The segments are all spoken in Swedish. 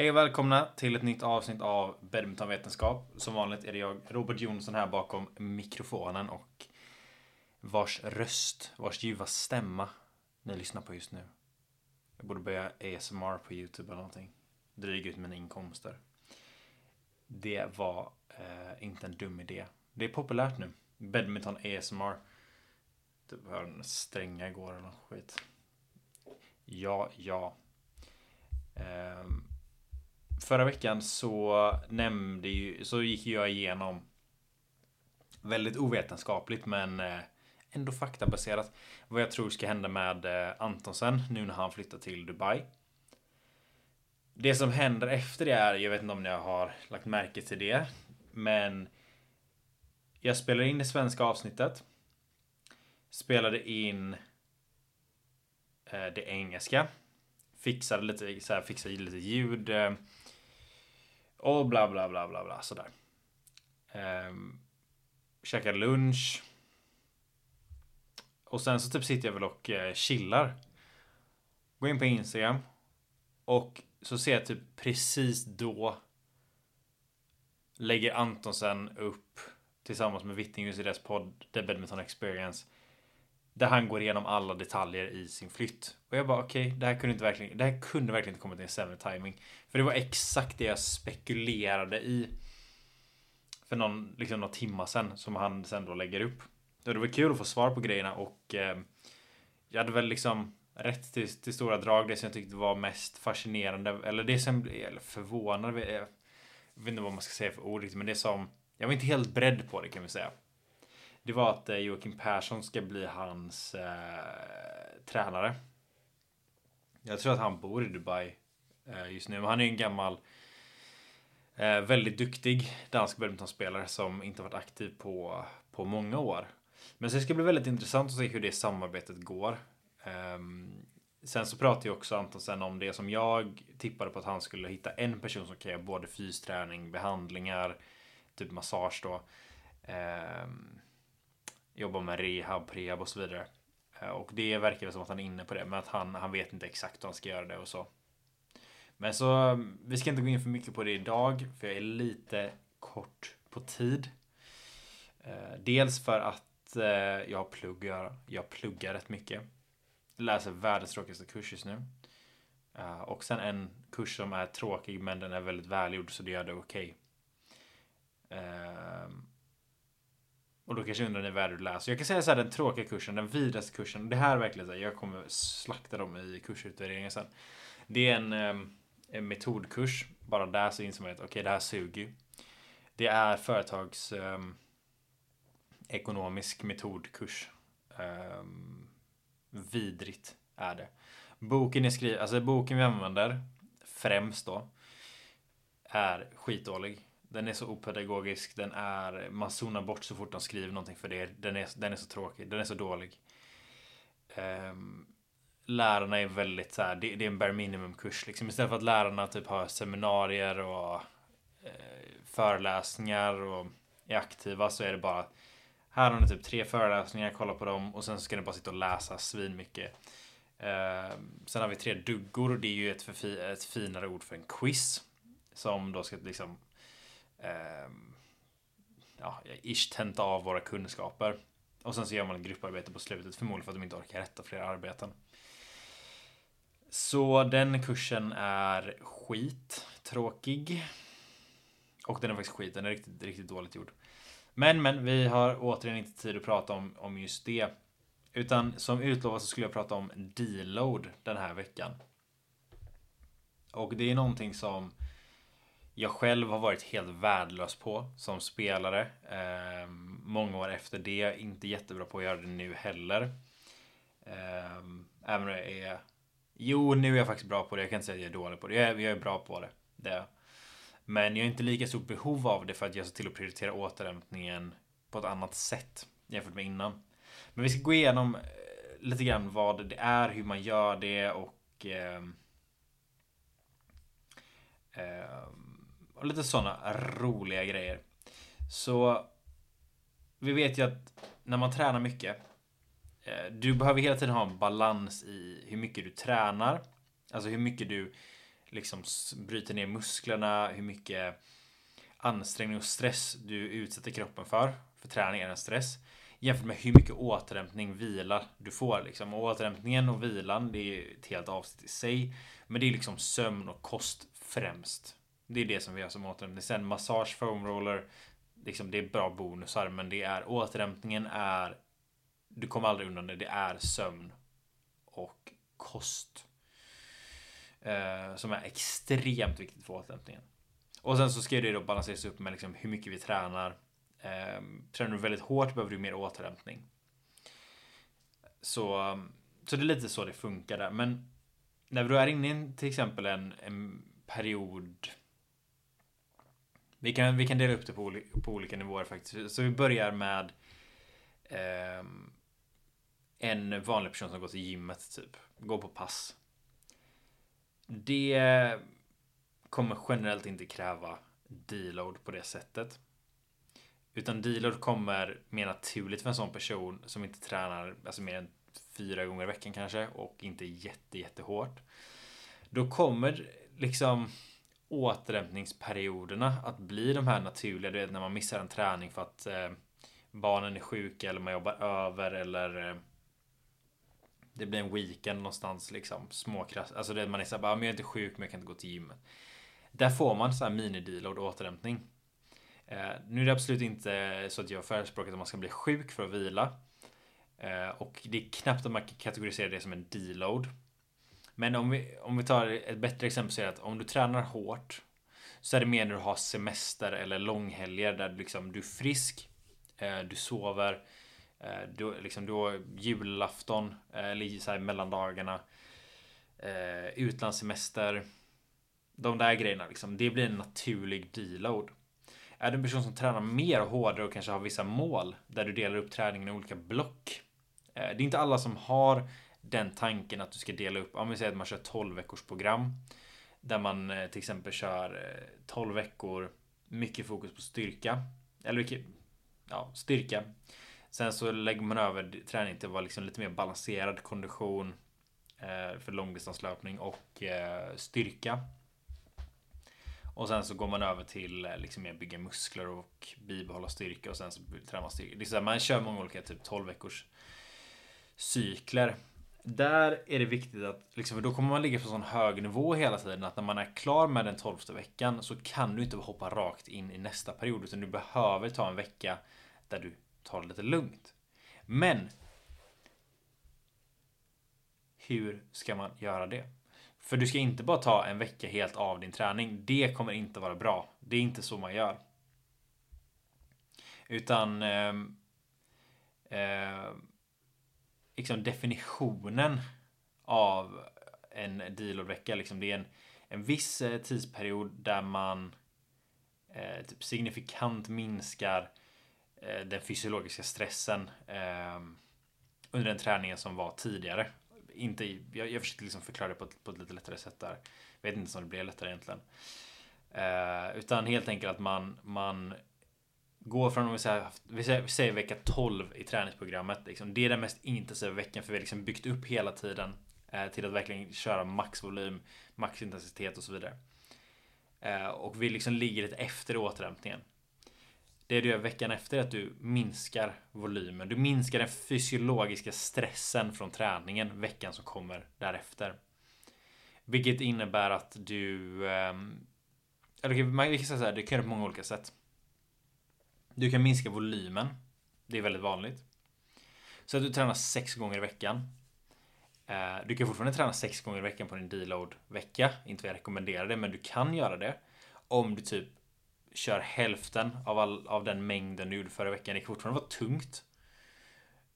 Hej och välkomna till ett nytt avsnitt av Badmintonvetenskap. Som vanligt är det jag, Robert Jonsson, här bakom mikrofonen och vars röst, vars ljuva stämma ni lyssnar på just nu. Jag borde börja ASMR på YouTube eller någonting. Dryga ut mina inkomster. Det var eh, inte en dum idé. Det är populärt nu. Badminton ASMR. Typ hörde en stränga igår eller något skit. Ja, ja. Um, förra veckan så nämnde ju, så gick jag igenom väldigt ovetenskapligt men eh, ändå faktabaserat vad jag tror ska hända med eh, Antonsen nu när han flyttar till Dubai. Det som händer efter det är, jag vet inte om ni har lagt märke till det, men jag spelade in det svenska avsnittet. Spelade in eh, det engelska. Fixade lite, så här, fixade lite ljud. Och bla bla bla bla bla sådär. Um, käkar lunch. Och sen så typ sitter jag väl och eh, chillar. Går in på Instagram. Och så ser jag typ precis då. Lägger Antonsen upp tillsammans med Vittingus i deras podd The Badminton Experience. Där han går igenom alla detaljer i sin flytt. Och jag bara okej, okay, det här kunde inte verkligen, det här kunde verkligen inte kommit till en sämre timing. För det var exakt det jag spekulerade i. För någon, liksom några timmar sen som han sen då lägger upp. Och det var kul att få svar på grejerna och eh, jag hade väl liksom rätt till, till stora drag. Det som jag tyckte var mest fascinerande, eller det som, eller förvånade. jag vet inte vad man ska säga för ord men det som, jag var inte helt beredd på det kan vi säga det var att eh, Joakim Persson ska bli hans eh, tränare. Jag tror att han bor i Dubai eh, just nu. Men han är en gammal, eh, väldigt duktig dansk badmintonspelare som inte varit aktiv på, på många år. Men så det ska bli väldigt intressant att se hur det samarbetet går. Ehm, sen så pratar ju också Anton sen om det som jag tippade på att han skulle hitta en person som kan göra både fysträning, behandlingar, typ massage då. Um, jobbar med rehab, prehab och så vidare. Eh, och det verkar som att han är inne på det, men att han, han vet inte exakt hur han ska göra det och så. Men så, vi ska inte gå in för mycket på det idag, för jag är lite kort på tid. Eh, dels för att eh, jag pluggar, jag pluggar rätt mycket. Läser världens tråkigaste kurs just nu. Och sen en kurs som är tråkig men den är väldigt välgjord så det gör det okej. Okay. Och då kanske undrar ni vad du läser. Jag kan säga så här, den tråkiga kursen, den vidaste kursen. Det här är verkligen så här, jag kommer slakta dem i kursutvärderingen sen. Det är en, eh, en metodkurs. Bara där så inser man att okej, okay, det här suger Det är företags um, ekonomisk metodkurs. Um, vidrigt är det. Boken är skriven, alltså boken vi använder främst då är skitdålig. Den är så opedagogisk, den är, man zonar bort så fort de skriver någonting för det. Den är, den är så tråkig, den är så dålig. Um, lärarna är väldigt så här, det, det, är en bare minimum kurs liksom. Istället för att lärarna typ har seminarier och eh, föreläsningar och är aktiva så är det bara här har ni typ tre föreläsningar, kolla på dem och sen ska ni bara sitta och läsa svin mycket. Eh, sen har vi tre duggor och det är ju ett, fi ett finare ord för en quiz. Som då ska liksom eh, ja, ish tenta av våra kunskaper. Och sen så gör man grupparbete på slutet, förmodligen för att de inte orkar rätta fler arbeten. Så den kursen är skit tråkig. Och den är faktiskt skit, den är riktigt, riktigt dåligt gjord. Men, men vi har återigen inte tid att prata om, om just det. Utan som utlovat så skulle jag prata om deload den här veckan. Och det är någonting som jag själv har varit helt värdelös på som spelare. Eh, många år efter det. Inte jättebra på att göra det nu heller. Eh, även om jag är... Jo, nu är jag faktiskt bra på det. Jag kan inte säga att jag är dålig på det. Jag är, jag är bra på det. det. Men jag har inte lika stort behov av det för att jag ser till att prioritera återhämtningen på ett annat sätt jämfört med innan. Men vi ska gå igenom eh, lite grann vad det är, hur man gör det och eh, och lite sådana roliga grejer. Så vi vet ju att när man tränar mycket. Eh, du behöver hela tiden ha en balans i hur mycket du tränar. Alltså hur mycket du liksom bryter ner musklerna, hur mycket ansträngning och stress du utsätter kroppen för. För träning är en stress. Jämfört med hur mycket återhämtning, vila du får. Liksom. Och återhämtningen och vilan, det är ett helt avsnitt i sig. Men det är liksom sömn och kost främst. Det är det som vi har som återhämtning. Sen massage, foam roller. Liksom det är bra bonusar. Men det är återhämtningen är. Du kommer aldrig undan det. Det är sömn. Och kost. Eh, som är extremt viktigt för återhämtningen. Och sen så ska det då balanseras upp med liksom hur mycket vi tränar. Eh, tränar du väldigt hårt behöver du mer återhämtning. Så, så det är lite så det funkar där. Men när du är inne i till exempel en, en period. Vi kan, vi kan dela upp det på, på olika nivåer faktiskt. Så vi börjar med eh, en vanlig person som går till gymmet typ. Går på pass. Det kommer generellt inte kräva deload på det sättet. Utan deload kommer mer naturligt för en sån person som inte tränar alltså mer än fyra gånger i veckan kanske och inte jätte jättehårt. Då kommer liksom återhämtningsperioderna att bli de här naturliga. Du vet när man missar en träning för att eh, barnen är sjuka eller man jobbar över eller eh, det blir en weekend någonstans liksom. Småkrass. Alltså det man är såhär, ah, men jag är inte sjuk men jag kan inte gå till gymmet. Där får man så här mini-deload och återhämtning. Eh, nu är det absolut inte eh, så att jag förespråkar att man ska bli sjuk för att vila. Eh, och det är knappt att man kan kategorisera det som en deload. Men om vi, om vi tar ett bättre exempel så är det att om du tränar hårt så är det mer när du har semester eller långhelger där du liksom du är frisk. Eh, du sover. Eh, du, liksom, du har julafton eh, eller så här mellandagarna. Utlandssemester. De där grejerna liksom. Det blir en naturlig deload. Är du en person som tränar mer och hårdare och kanske har vissa mål där du delar upp träningen i olika block. Det är inte alla som har den tanken att du ska dela upp. Om vi säger att man kör 12 veckors program. Där man eh, till exempel kör eh, 12 veckor. Mycket fokus på styrka. Eller mycket, ja, styrka. Sen så lägger man över träning till att vara liksom lite mer balanserad kondition eh, för långdistanslöpning och styrka. Och sen så går man över till liksom mer bygga muskler och bibehålla styrka och sen så tränar man styrka. Det är så här, man kör många olika typ 12 veckors cykler. Där är det viktigt att, liksom, för då kommer man ligga på sån hög nivå hela tiden att när man är klar med den tolfte veckan så kan du inte hoppa rakt in i nästa period utan du behöver ta en vecka där du tar det lite lugnt. Men. Hur ska man göra det? För du ska inte bara ta en vecka helt av din träning. Det kommer inte vara bra. Det är inte så man gör. Utan eh, eh, liksom definitionen av en dealordvecka. Liksom det är en, en viss eh, tidsperiod där man eh, typ signifikant minskar Eh, den fysiologiska stressen eh, under den träningen som var tidigare. Inte, jag, jag försökte liksom förklara det på ett, på ett lite lättare sätt där. Jag vet inte om det blev lättare egentligen. Eh, utan helt enkelt att man, man går från, om vi säger, vi säger, vi säger vecka 12 i träningsprogrammet. Liksom, det är den mest intensiva veckan för vi har liksom byggt upp hela tiden eh, till att verkligen köra maxvolym, maxintensitet och så vidare. Eh, och vi liksom ligger lite efter återhämtningen. Det du gör veckan efter är att du minskar volymen. Du minskar den fysiologiska stressen från träningen veckan som kommer därefter. Vilket innebär att du... Ehm, eller man kan säga så här, det kan göra på många olika sätt. Du kan minska volymen. Det är väldigt vanligt. Så att du tränar sex gånger i veckan. Eh, du kan fortfarande träna sex gånger i veckan på din deload vecka. Inte vad jag rekommenderar det, men du kan göra det. Om du typ kör hälften av, all, av den mängden du gjorde förra veckan. Det kan fortfarande vara tungt.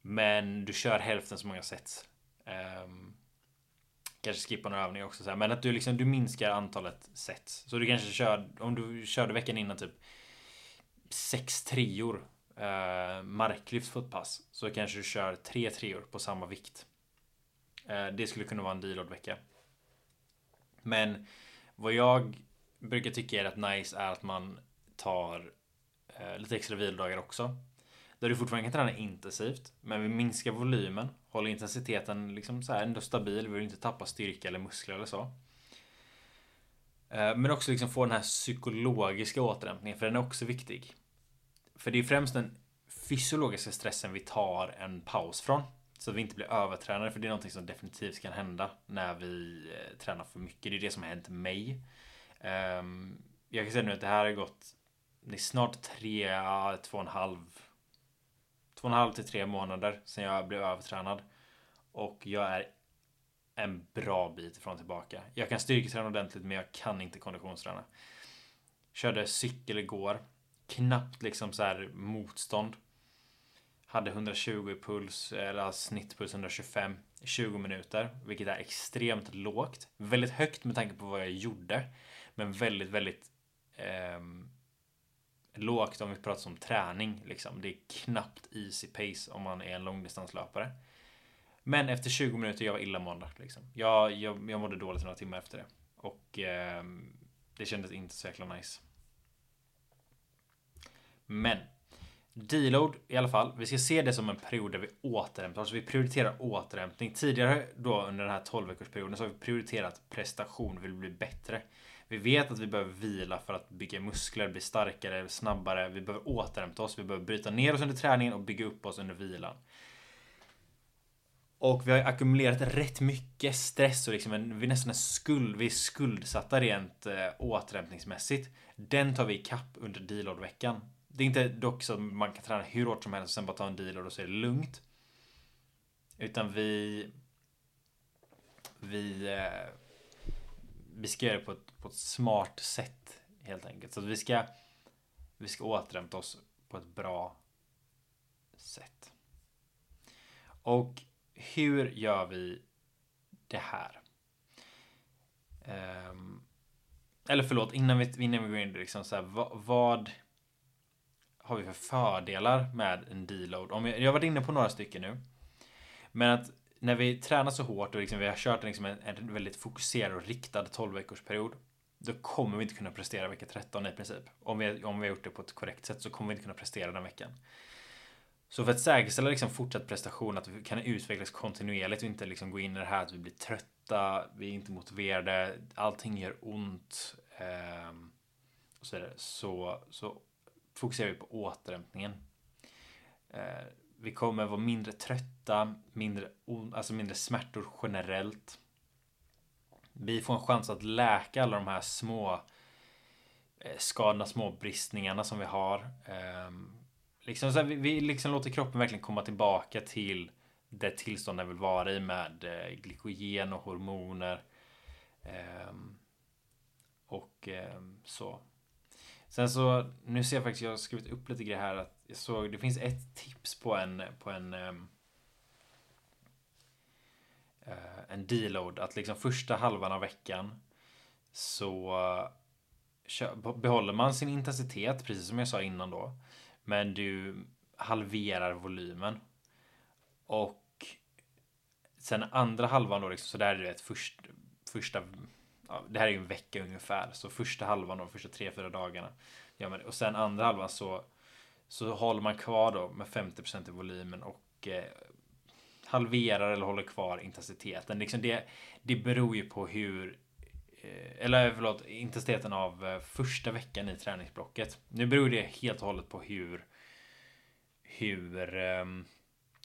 Men du kör hälften så många sets. Um, kanske skippa några övningar också. Så här. Men att du liksom du minskar antalet sets. Så du kanske kör, om du körde veckan innan typ sex treor eh, marklyft på ett pass. Så kanske du kör tre treor på samma vikt. Eh, det skulle kunna vara en deload vecka. Men vad jag brukar tycka är rätt nice är att man tar eh, lite extra vilodagar också. Där du fortfarande kan träna intensivt, men vi minskar volymen, håller intensiteten liksom så här ändå stabil, vi vill inte tappa styrka eller muskler eller så. Eh, men också liksom få den här psykologiska återhämtningen, för den är också viktig. För det är främst den fysiologiska stressen vi tar en paus från. Så att vi inte blir övertränade, för det är någonting som definitivt kan hända när vi eh, tränar för mycket. Det är det som har hänt mig. Ehm, jag kan säga nu att det här har gått det är snart tre, två och en halv två och en halv till tre månader sedan jag blev övertränad. Och jag är en bra bit ifrån tillbaka. Jag kan styrketräna ordentligt men jag kan inte konditionsträna. Körde cykel igår. Knappt liksom så här motstånd. Hade 120 i puls, eller alltså snittpuls 125 i 20 minuter. Vilket är extremt lågt. Väldigt högt med tanke på vad jag gjorde. Men väldigt, väldigt eh, lågt om vi pratar om träning. Liksom. Det är knappt easy pace om man är en långdistanslöpare. Men efter 20 minuter jag var illamående. Liksom. Jag, jag, jag mådde dåligt några timmar efter det. Och eh, det kändes inte så jäkla nice. Men Deload i alla fall. Vi ska se det som en period där vi återhämtar oss. Vi prioriterar återhämtning. Tidigare då under den här 12 veckorsperioden så har vi prioriterat prestation. Vi vill bli bättre. Vi vet att vi behöver vila för att bygga muskler, bli starkare, snabbare. Vi behöver återhämta oss. Vi behöver bryta ner oss under träningen och bygga upp oss under vilan. Och vi har ackumulerat rätt mycket stress och liksom en, vi nästan en skuld, vi är skuldsatta rent äh, återhämtningsmässigt. Den tar vi kapp under deload-veckan. Det är inte dock så att man kan träna hur hårt som helst och sen bara ta en deload och så är det lugnt. Utan vi... Vi... Äh, vi ska göra det på ett, på ett smart sätt helt enkelt. Så att vi ska... Vi ska återhämta oss på ett bra sätt. Och hur gör vi det här? Um, eller förlåt, innan vi, innan vi går in liksom så här, vad, vad, har vi för fördelar med en deload? Om jag, jag har varit inne på några stycken nu. Men att när vi tränar så hårt och liksom vi har kört liksom en, en väldigt fokuserad och riktad 12 veckors period. Då kommer vi inte kunna prestera vecka 13 i princip. Om vi, om vi har gjort det på ett korrekt sätt så kommer vi inte kunna prestera den veckan. Så för att säkerställa liksom fortsatt prestation, att vi kan utvecklas kontinuerligt och inte liksom gå in i det här att vi blir trötta, vi är inte motiverade, allting gör ont. Eh, och så, så, så fokuserar vi på återhämtningen. Eh, vi kommer vara mindre trötta, mindre, alltså mindre smärtor generellt. Vi får en chans att läka alla de här små eh, skadorna, små bristningarna som vi har. Eh, Liksom så här, vi, vi liksom låter kroppen verkligen komma tillbaka till det tillstånd den vill vara i med eh, glykogen och hormoner. Eh, och eh, så. Sen så, nu ser jag faktiskt, jag har skrivit upp lite grejer här. Att jag såg, det finns ett tips på en, på en ehm, eh, en deload. Att liksom första halvan av veckan så eh, behåller man sin intensitet, precis som jag sa innan då. Men du halverar volymen. Och sen andra halvan då liksom, så där är det ett först, första, ja, det här är ju en vecka ungefär. Så första halvan och första tre, fyra dagarna. Ja, men, och sen andra halvan så, så håller man kvar då med 50% i volymen och eh, halverar eller håller kvar intensiteten. Liksom det, det beror ju på hur Eh, eller förlåt, intensiteten av eh, första veckan i träningsblocket. Nu beror det helt och hållet på hur hur ehm,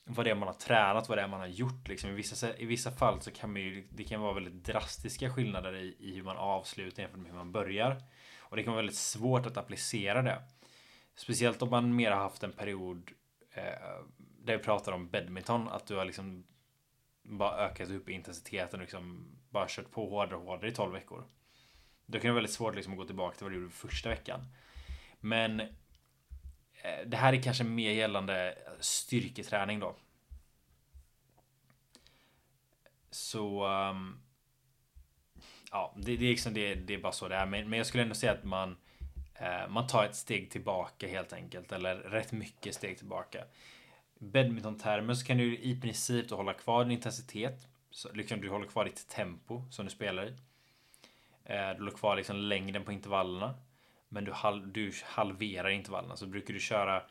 vad det är man har tränat, vad det är man har gjort. Liksom. I, vissa, I vissa fall så kan man ju, det kan vara väldigt drastiska skillnader i, i hur man avslutar jämfört med hur man börjar. Och det kan vara väldigt svårt att applicera det. Speciellt om man mer har haft en period eh, där vi pratar om badminton, att du har liksom bara ökat upp intensiteten och liksom bara kört på hårdare och hårdare i 12 veckor. Då kan det vara väldigt svårt liksom att gå tillbaka till vad du gjorde första veckan. Men eh, det här är kanske mer gällande styrketräning då. Så ehm, ja, det, det, är liksom det, det är bara så det är. Men, men jag skulle ändå säga att man eh, man tar ett steg tillbaka helt enkelt. Eller rätt mycket steg tillbaka badmintontermer så kan du i princip hålla kvar din intensitet. Så liksom du håller kvar ditt tempo som du spelar i. Eh, du håller kvar liksom längden på intervallerna. Men du, hal du halverar intervallerna. Så brukar du köra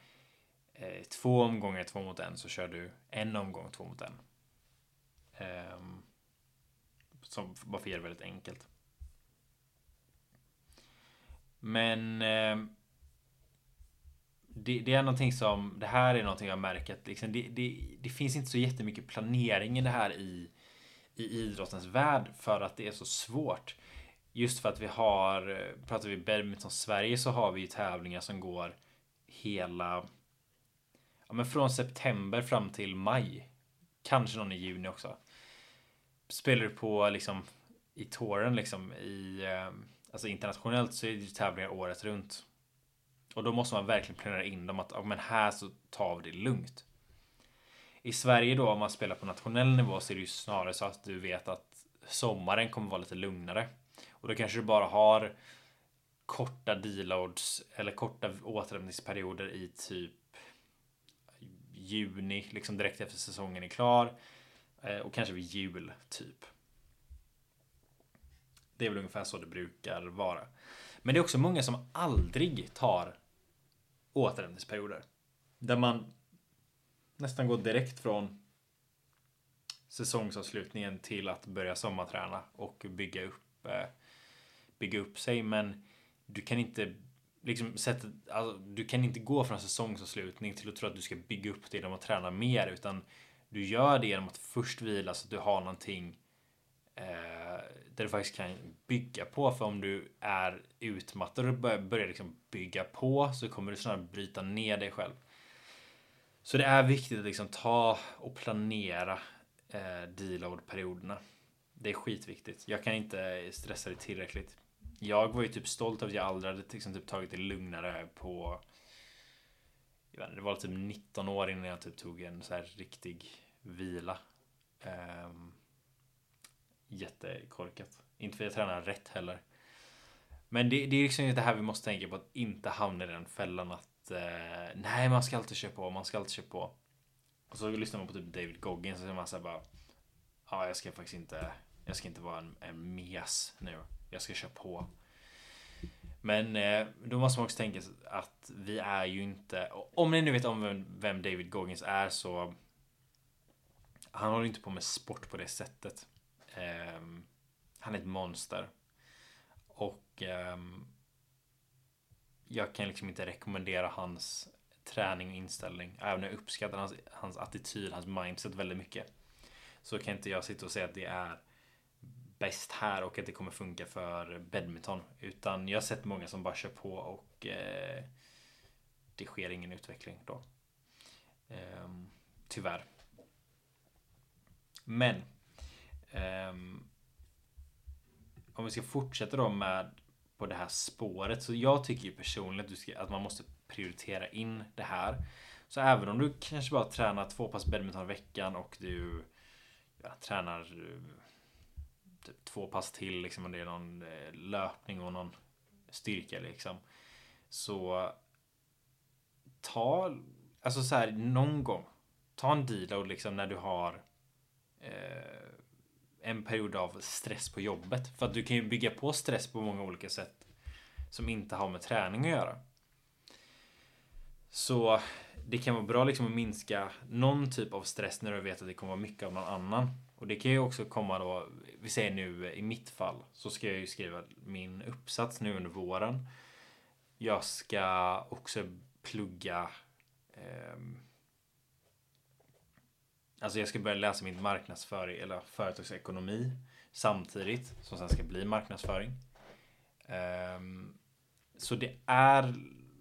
eh, två omgångar två mot en så kör du en omgång två mot en. Eh, som bara för det väldigt enkelt. Men eh, det, det, är någonting som, det här är någonting jag märker att liksom, det, det, det, finns inte så jättemycket planering i det här i, i idrottens värld för att det är så svårt. Just för att vi har, pratar vi badminton Sverige så har vi ju tävlingar som går hela, ja men från september fram till maj. Kanske någon i juni också. Spelar du på liksom i touren liksom i, eh, alltså internationellt så är det tävlingar året runt. Och då måste man verkligen planera in dem att, ja, men här så tar vi det lugnt. I Sverige då om man spelar på nationell nivå så är det ju snarare så att du vet att sommaren kommer vara lite lugnare. Och då kanske du bara har korta deloads eller korta återhämtningsperioder i typ juni, liksom direkt efter säsongen är klar. Eh, och kanske vid jul, typ. Det är väl ungefär så det brukar vara. Men det är också många som aldrig tar återhämtningsperioder. Där man nästan gå direkt från säsongsavslutningen till att börja sommarträna och bygga upp, eh, bygga upp sig. Men du kan inte liksom sätta, alltså, du kan inte gå från säsongsavslutning till att tro att du ska bygga upp det genom att träna mer utan du gör det genom att först vila så att du har någonting eh, där du faktiskt kan bygga på. För om du är utmattad och börjar, börjar liksom bygga på så kommer du snarare bryta ner dig själv. Så det är viktigt att liksom ta och planera eh, deload-perioderna. Det är skitviktigt. Jag kan inte stressa det tillräckligt. Jag var ju typ stolt över att jag aldrig hade liksom typ tagit det lugnare på inte, det var typ 19 år innan jag typ tog en så här riktig vila. Um, jättekorkat. Inte för att jag tränar rätt heller. Men det, det är liksom det här vi måste tänka på att inte hamna i den fällan att eh, nej, man ska alltid köra på, man ska alltid köra på. Och så lyssnar man på typ David Goggins och så är man såhär bara. Ja, jag ska faktiskt inte. Jag ska inte vara en, en mes nu. Jag ska köra på. Men eh, då måste man också tänka att vi är ju inte. Om ni nu vet om vem, vem David Goggins är så. Han håller inte på med sport på det sättet. Eh, han är ett monster. Och eh, jag kan liksom inte rekommendera hans träning och inställning. Även om jag uppskattar hans, hans attityd, hans mindset väldigt mycket. Så kan inte jag sitta och säga att det är bäst här och att det kommer funka för badminton. Utan jag har sett många som bara kör på och eh, det sker ingen utveckling då. Eh, tyvärr. Men Eh, om vi ska fortsätta då med på det här spåret. Så jag tycker ju personligen att, du ska, att man måste prioritera in det här. Så även om du kanske bara tränar två pass badminton i veckan och du ja, tränar eh, typ två pass till liksom om det är någon eh, löpning och någon styrka liksom. Så ta, alltså så här någon gång. Ta en deal och liksom när du har eh, en period av stress på jobbet. För att du kan ju bygga på stress på många olika sätt. Som inte har med träning att göra. Så det kan vara bra liksom att minska någon typ av stress när du vet att det kommer vara mycket av någon annan. Och det kan ju också komma då, vi säger nu i mitt fall, så ska jag ju skriva min uppsats nu under våren. Jag ska också plugga eh, Alltså jag ska börja läsa min marknadsföring eller företagsekonomi samtidigt som sen ska bli marknadsföring. Um, så det är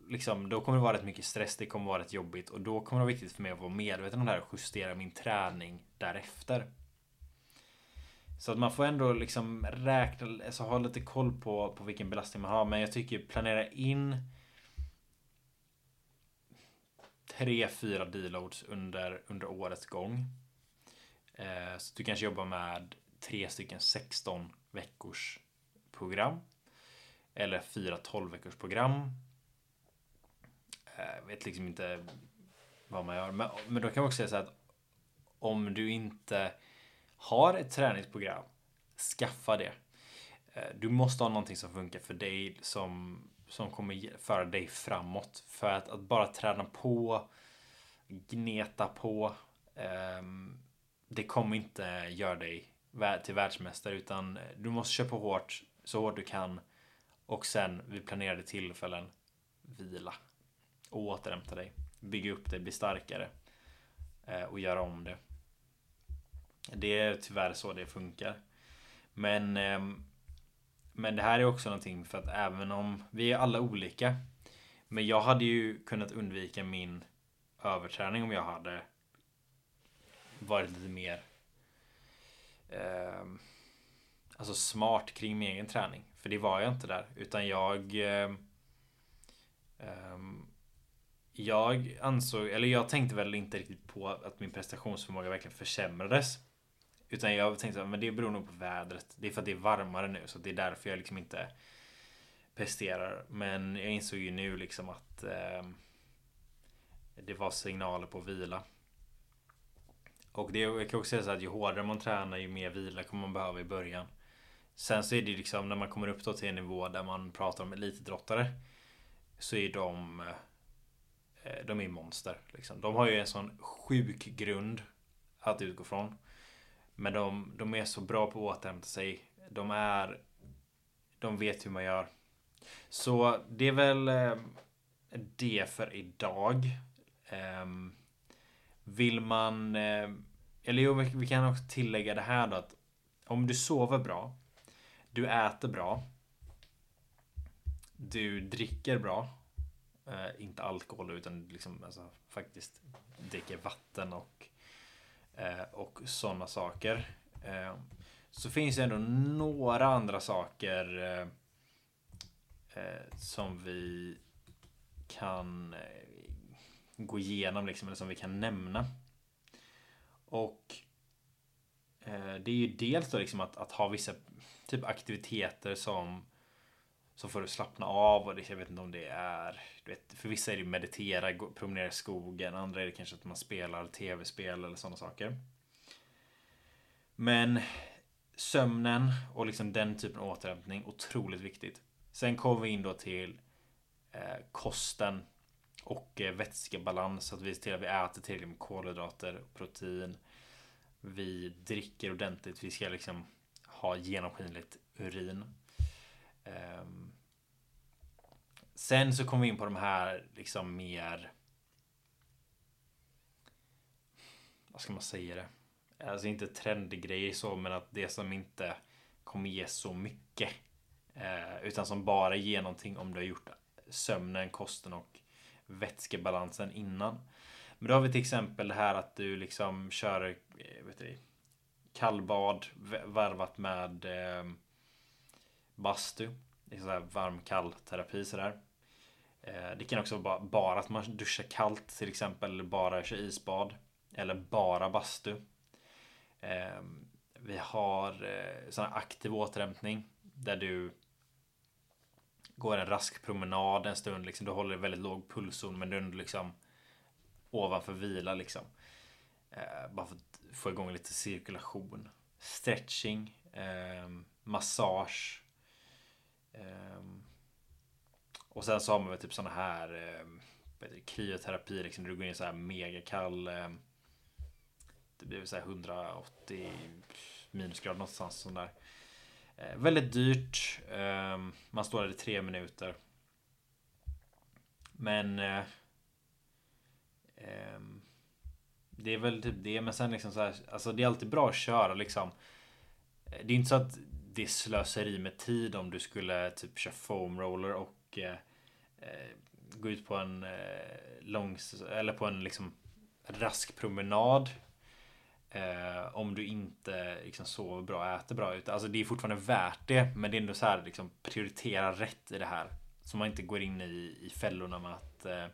liksom, då kommer det vara rätt mycket stress, det kommer vara rätt jobbigt och då kommer det vara viktigt för mig att vara medveten om det här och justera min träning därefter. Så att man får ändå liksom räkna, alltså ha lite koll på, på vilken belastning man har. Men jag tycker planera in tre, fyra deloads under, under årets gång. Eh, så du kanske jobbar med tre stycken 16 veckors program. Eller fyra 12 veckors program. Eh, jag eh, vet liksom inte vad man gör. Men, men då kan man också säga så att om du inte har ett träningsprogram, skaffa det. Eh, du måste ha någonting som funkar för dig som, som kommer föra dig framåt. För att, att bara träna på, gneta på. Um, det kommer inte göra dig till världsmästare utan eh, du måste köra på hårt, så hårt du kan. Och sen vid planerade tillfällen vila. Och återhämta dig. Bygga upp dig, bli starkare. Eh, och göra om det. Det är tyvärr så det funkar. Men ehm, men det här är också någonting för att även om vi är alla olika. Men jag hade ju kunnat undvika min överträning om jag hade varit lite mer eh, Alltså smart kring min egen träning. För det var jag inte där. Utan jag eh, eh, Jag ansåg, eller jag tänkte väl inte riktigt på att min prestationsförmåga verkligen försämrades. Utan jag tänkte att det beror nog på vädret. Det är för att det är varmare nu så det är därför jag liksom inte presterar. Men jag insåg ju nu liksom att eh, det var signaler på vila. Och det, jag kan också säga så att ju hårdare man tränar ju mer vila kommer man behöva i början. Sen så är det liksom när man kommer upp då till en nivå där man pratar om elitidrottare. Så är de eh, De är monster. Liksom. De har ju en sån sjuk grund att utgå från. Men de, de är så bra på att återhämta sig. De är De vet hur man gör. Så det är väl eh, det för idag. Ehm, vill man eh, Eller jo, vi kan också tillägga det här då att Om du sover bra Du äter bra Du dricker bra eh, Inte alkohol utan liksom alltså, faktiskt dricker vatten och Eh, och sådana saker. Eh, så finns det ändå några andra saker eh, som vi kan gå igenom liksom, eller som vi kan nämna. Och det är ju dels då liksom att, att ha vissa typ aktiviteter som som får du slappna av och det, jag vet inte om det är Typ vet, För vissa är det meditera, promenera i skogen Andra är det kanske att man spelar tv-spel eller sådana saker. Men Sömnen och liksom den typen av återhämtning otroligt viktigt. Sen kommer vi in då till eh, Kosten Och eh, vätskebalans så att vi ser till att vi äter tillräckligt med kolhydrater och protein. Vi dricker ordentligt Vi ska liksom ha genomskinligt urin. Um, sen så kommer vi in på de här liksom mer Vad ska man säga det? Alltså inte trendgrejer så men att det som inte kommer ge så mycket. Eh, utan som bara ger någonting om du har gjort sömnen, kosten och vätskebalansen innan. Men då har vi till exempel det här att du liksom kör eh, vet du, kallbad varvat med eh, bastu. Det är sådär varm kall terapi sådär. Eh, det kan också vara bara att man duschar kallt till exempel. Eller bara kör isbad. Eller bara bastu. Eh, vi har eh, sån här aktiv återhämtning. Där du går en rask promenad en stund. Liksom, du håller väldigt låg pulszon men du är ändå liksom ovanför vila liksom. Bara för att få igång lite cirkulation. Stretching. Massage. Och sen så har man väl typ såna här eh, kryoterapi liksom. Du går in i så här megakall. Eh, det blir väl så här 180 minusgrader någonstans sån där. Eh, väldigt dyrt. Eh, man står där i tre minuter. Men eh, eh, det är väl typ det. Men sen liksom så här. Alltså det är alltid bra att köra liksom. Det är inte så att det är slöseri med tid om du skulle typ köra foam roller och eh, Eh, gå ut på en eh, långs eller på en liksom rask promenad. Eh, om du inte liksom sover bra och äter bra. Alltså det är fortfarande värt det. Men det är ändå så här liksom prioritera rätt i det här. Så man inte går in i, i fällorna med att eh,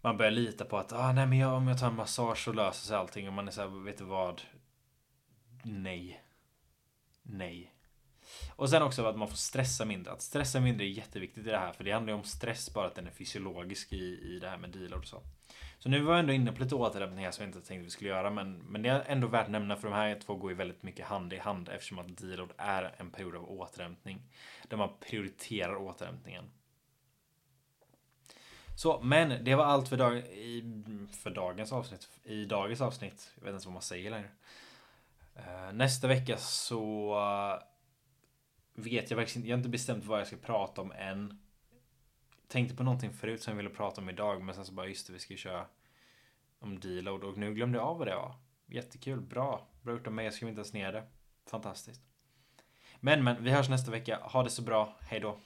man börjar lita på att ah, nej, men jag, om jag tar en massage så löser sig allting. Och man är så här, vet du vad? Nej. Nej. Och sen också att man får stressa mindre. Att stressa mindre är jätteviktigt i det här. För det handlar ju om stress bara att den är fysiologisk i, i det här med deload och så. Så nu var jag ändå inne på lite återhämtningar som jag inte tänkte vi skulle göra. Men, men det är ändå värt att nämna för de här två går ju väldigt mycket hand i hand. Eftersom att deload är en period av återhämtning. Där man prioriterar återhämtningen. Så, men det var allt för, dag, i, för dagens avsnitt. I dagens avsnitt. Jag vet inte vad man säger längre. Eh, nästa vecka så vet jag faktiskt inte Jag har inte bestämt vad jag ska prata om än. Tänkte på någonting förut som jag ville prata om idag. Men sen så bara just det, vi ska köra om deload. Och nu glömde jag av vad det var. Jättekul, bra. Bra gjort av mig. Jag skrev inte ens ner det. Fantastiskt. Men men, vi hörs nästa vecka. Ha det så bra. Hej då.